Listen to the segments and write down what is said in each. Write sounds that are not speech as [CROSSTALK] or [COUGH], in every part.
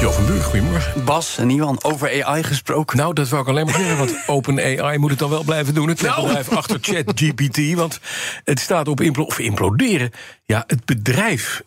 Jo van Buur, goedemorgen. Bas en Iwan, over AI gesproken. Nou, dat wou ik alleen maar zeggen, want [LAUGHS] OpenAI moet het dan wel blijven doen. Het Nou. bedrijf achter ChatGPT, want het staat op of imploderen. Ja, het bedrijf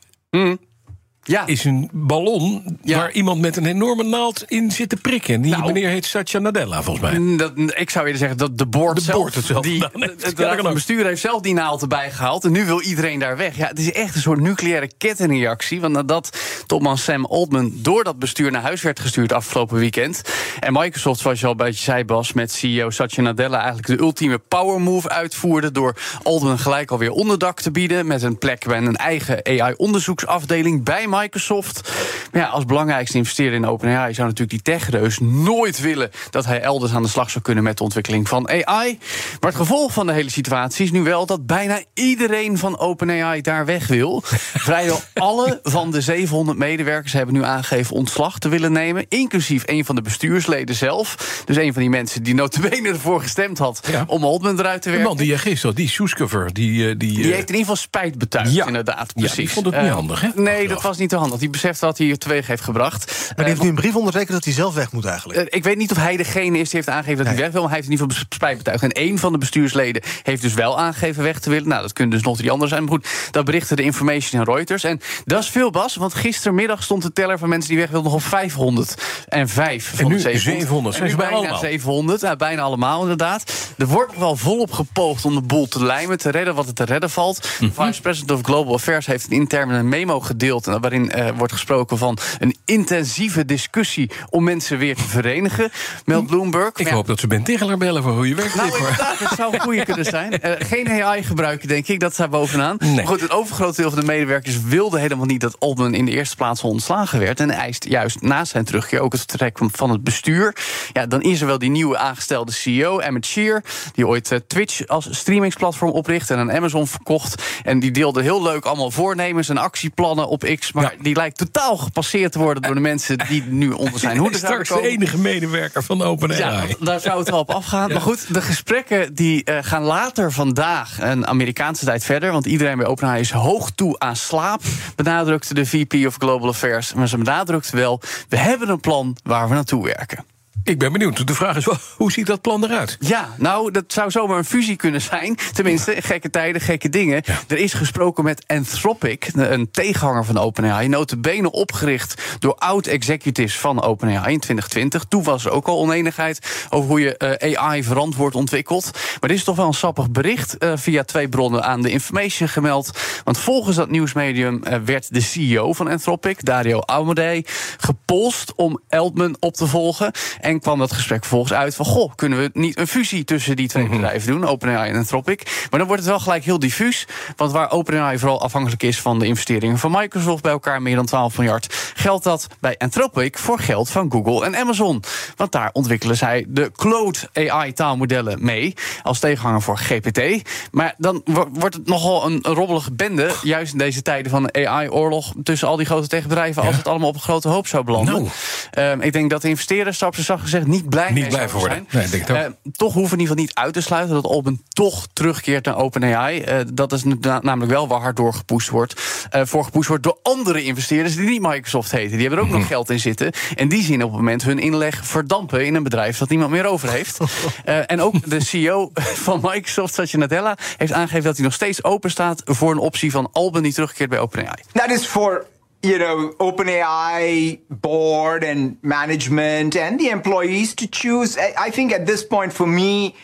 ja, is een ballon Ja. waar iemand met een enorme naald in zit te prikken. Die Nou. meneer heet Satya Nadella, volgens mij. dat, ik zou eerder zeggen dat de board De zelf... board het zelf die, heeft. het, Ja, bestuur heeft zelf die naald erbij gehaald. En nu wil iedereen daar weg. Ja, het is echt een soort nucleaire kettingreactie. Want nadat topman Sam Altman door dat bestuur naar huis werd gestuurd afgelopen weekend. En Microsoft, zoals je al een beetje zei, Bas, met CEO Satya Nadella eigenlijk de ultieme power move uitvoerde. Door Altman gelijk alweer onderdak te bieden. Met een plek bij een eigen AI-onderzoeksafdeling bij Microsoft. Maar ja, als belangrijkste investeerder in OpenAI zou natuurlijk die techreus nooit willen dat hij elders aan de slag zou kunnen met de ontwikkeling van AI. Maar het gevolg van de hele situatie is nu wel dat bijna iedereen van OpenAI daar weg wil. [LAUGHS] Vrijwel alle van de 700 medewerkers hebben nu aangegeven ontslag te willen nemen, inclusief een van de bestuursleden zelf. Dus een van die mensen die notabene ervoor gestemd had Ja. om Altman eruit te De werken. man die gisteren, die Soescover, die... eh, die, Die eh, heeft in ieder geval spijt betuigd, Ja. inderdaad. Ja, Precies. die vond het niet Eh, handig, hè? Nee, dat was niet te handig. Die beseft wat hij teweeg heeft gebracht. Maar Eh, die heeft nu een brief ondertekend dat hij zelf weg moet eigenlijk. eh, ik weet niet of hij degene is die heeft aangegeven dat hij weg wil. Maar hij heeft in ieder geval spijt betuigd. En één van de bestuursleden heeft dus wel aangegeven weg te willen. Nou, dat kunnen dus nog drie anderen zijn. Maar goed, dat berichtte de Information en Reuters. En dat is veel, Bas. Want gistermiddag stond de teller van mensen die weg wilden nog op 505 van En nu de 700. 700. En nu bijna bijna allemaal? 700. Ja, bijna allemaal, inderdaad. Er wordt nog wel volop gepoogd om de boel te lijmen. Te redden wat er te redden valt. Mhm. De Vice President of Global Affairs heeft een intern een memo gedeeld. en Waarin eh, wordt gesproken van een intensieve discussie om mensen weer te verenigen. Meldt Bloomberg. Ik ja, hoop dat ze Ben Tichelaar bellen voor hoe je werkt. nou, dat zou een goede kunnen zijn. Eh, geen AI gebruiken, denk ik. Dat staat bovenaan. Nee. Maar goed, het overgrote deel van de medewerkers wilde helemaal niet dat Altman in de eerste plaats ontslagen werd. En eist juist na zijn terugkeer ook het vertrek van- van het bestuur. Ja, dan is er wel die nieuwe aangestelde CEO, Emmett Shear. Die ooit eh, Twitch als streamingsplatform opricht en aan Amazon verkocht. En die deelde heel leuk allemaal voornemens en actieplannen op X. Maar Ja. die lijkt totaal gepasseerd te worden door de mensen die nu onder zijn hoede zouden Straks de enige medewerker van OpenAI. Ja, daar zou het wel op afgaan. Maar goed, de gesprekken die eh, gaan later vandaag een Amerikaanse tijd verder. Want iedereen bij OpenAI is hoog toe aan slaap, benadrukte de VP of Global Affairs. Maar ze benadrukte wel, we hebben een plan waar we naartoe werken. Ik ben benieuwd. De vraag is wel, [LAUGHS] hoe ziet dat plan eruit? Ja, nou, dat zou zomaar een fusie kunnen zijn. Tenminste, gekke tijden, gekke dingen. Er is gesproken met Anthropic, een tegenhanger van OpenAI. Notabene opgericht door oud-executives van OpenAI in 2020. Toen was er ook al oneenigheid over hoe je eh, AI verantwoord ontwikkelt. Maar dit is toch wel een sappig bericht eh, via twee bronnen aan de Information gemeld. Want volgens dat nieuwsmedium eh, werd de CEO van Anthropic, Dario Amodei, gepolst om Altman op te volgen. En kwam dat gesprek vervolgens uit van... goh, kunnen we niet een fusie tussen die twee bedrijven doen, OpenAI en Anthropic? Maar dan wordt het wel gelijk heel diffuus. Want waar OpenAI vooral afhankelijk is van de investeringen van Microsoft... bij elkaar meer dan 12 miljard, geldt dat bij Anthropic... voor geld van Google en Amazon. Want daar ontwikkelen zij de Claude AI-taalmodellen mee... als tegenhanger voor GPT. Maar dan wo- wordt het nogal een, robbelige bende... juist in deze tijden van AI-oorlog... tussen al die grote techbedrijven... als het allemaal op een grote hoop zou belanden. Nou. Ehm, ik denk dat de investeerders, ze zacht gezegd, niet blij Niet mee blij zouden voor zijn. worden. Nee, denk het ook. Ehm, toch hoeven we in ieder geval niet uit te sluiten dat Albin toch terugkeert naar OpenAI. Eh, dat is na- namelijk wel waar hard door gepusht wordt. eh voor gepusht wordt door andere investeerders die niet Microsoft heten. Die hebben er ook Mhm. nog geld in zitten. En die zien op het moment hun inleg verdampen in een bedrijf dat niemand meer over heeft. [LAUGHS] Eh, en ook de CEO van Microsoft, Satya Nadella, heeft aangegeven dat hij nog steeds open staat voor een optie van Albin die terugkeert bij OpenAI. that is for you know OpenAI board and management and the employees to choose. I, think at this point for me,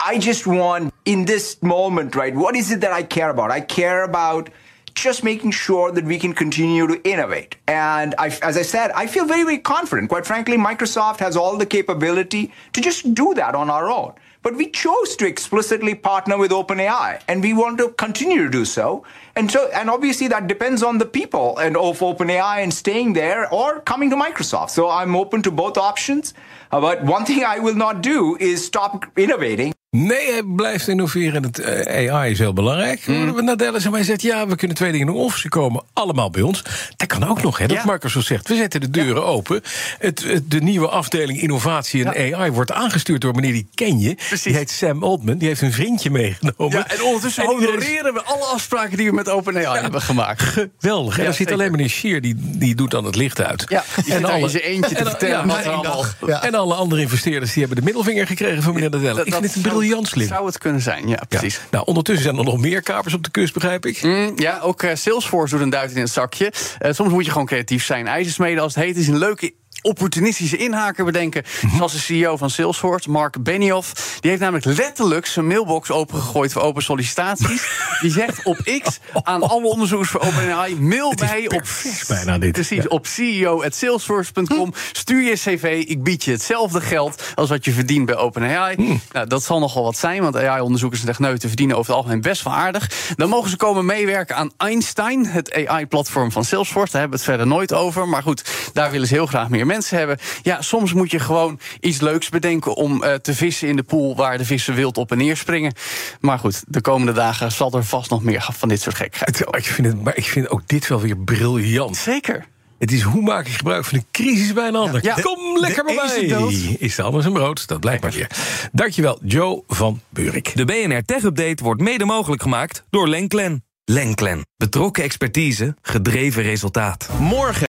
I just want in this moment, right? What is it that I care about? I care about just making sure that we can continue to innovate. And I, as I said, I feel very, very confident. Quite frankly, Microsoft has all the capability to just do that on our own. But we chose to explicitly partner with OpenAI, and we want to continue to do so. And so, and obviously, that depends on the people and of OpenAI and staying there or coming to Microsoft. So I'm open to both options. But one thing I will not do is stop innovating. Nee, hij blijft innoveren. Het eh, AI is heel belangrijk. Mm. Nadella zegt, hij zegt, ja, we kunnen twee dingen nog of ze komen allemaal bij ons. Dat kan ook nog, hè, dat ja. Microsoft zegt. We zetten de deuren open. Het, de nieuwe afdeling innovatie en AI wordt aangestuurd door meneer die ken je. Precies. Die heet Sam Altman. Die heeft een vriendje meegenomen. Ja, en ondertussen honoreren we alle afspraken die we met OpenAI hebben gemaakt. Geweldig. En dan zit alleen meneer Sheer, die, die doet dan het licht uit. Ja, en alle, eentje te vertellen. En alle andere investeerders die hebben de middelvinger gekregen van meneer Nadella. Ik vind het een briljant slim. Zou het kunnen zijn, ja, precies. Nou, ondertussen zijn er nog meer kapers op de kust, begrijp ik. Mm, ja, ook uh, Salesforce doet een duit in het zakje. Uh, soms moet je gewoon creatief zijn. IJzersmeden, als het heet, is een leuke opportunistische inhaker bedenken. Mhm. Zoals de CEO van Salesforce, Mark Benioff. Die heeft namelijk letterlijk zijn mailbox opengegooid voor open sollicitaties. [LAUGHS] Die zegt op X aan alle onderzoekers voor OpenAI... mail mij op, bijna dit. Precies, op ceo.salesforce.com. Stuur je cv, ik bied je hetzelfde geld... als wat je verdient bij OpenAI. Hm. Nou, dat zal nogal wat zijn, want AI-onderzoekers en techneuten... verdienen over het algemeen best wel aardig. Dan mogen ze komen meewerken aan Einstein, het AI-platform van Salesforce. Daar hebben we het verder nooit over. Maar goed, daar willen ze heel graag meer mensen hebben. Ja, soms moet je gewoon iets leuks bedenken om uh, te vissen in de pool waar de vissen wild op en neer springen. Maar goed, de komende dagen zal er vast nog meer van dit soort gekheid. Ik vind, het, maar ik vind ook dit wel weer briljant. Zeker. Het is hoe maak je gebruik van een crisis bij een ander. Ja, Kom lekker bij mij. Is de anders een brood? Dat blijkt maar weer. Dankjewel, Joe van Buurik. De BNR Tech Update wordt mede mogelijk gemaakt door Lenklen. Lenklen. Betrokken expertise, gedreven resultaat. Morgen.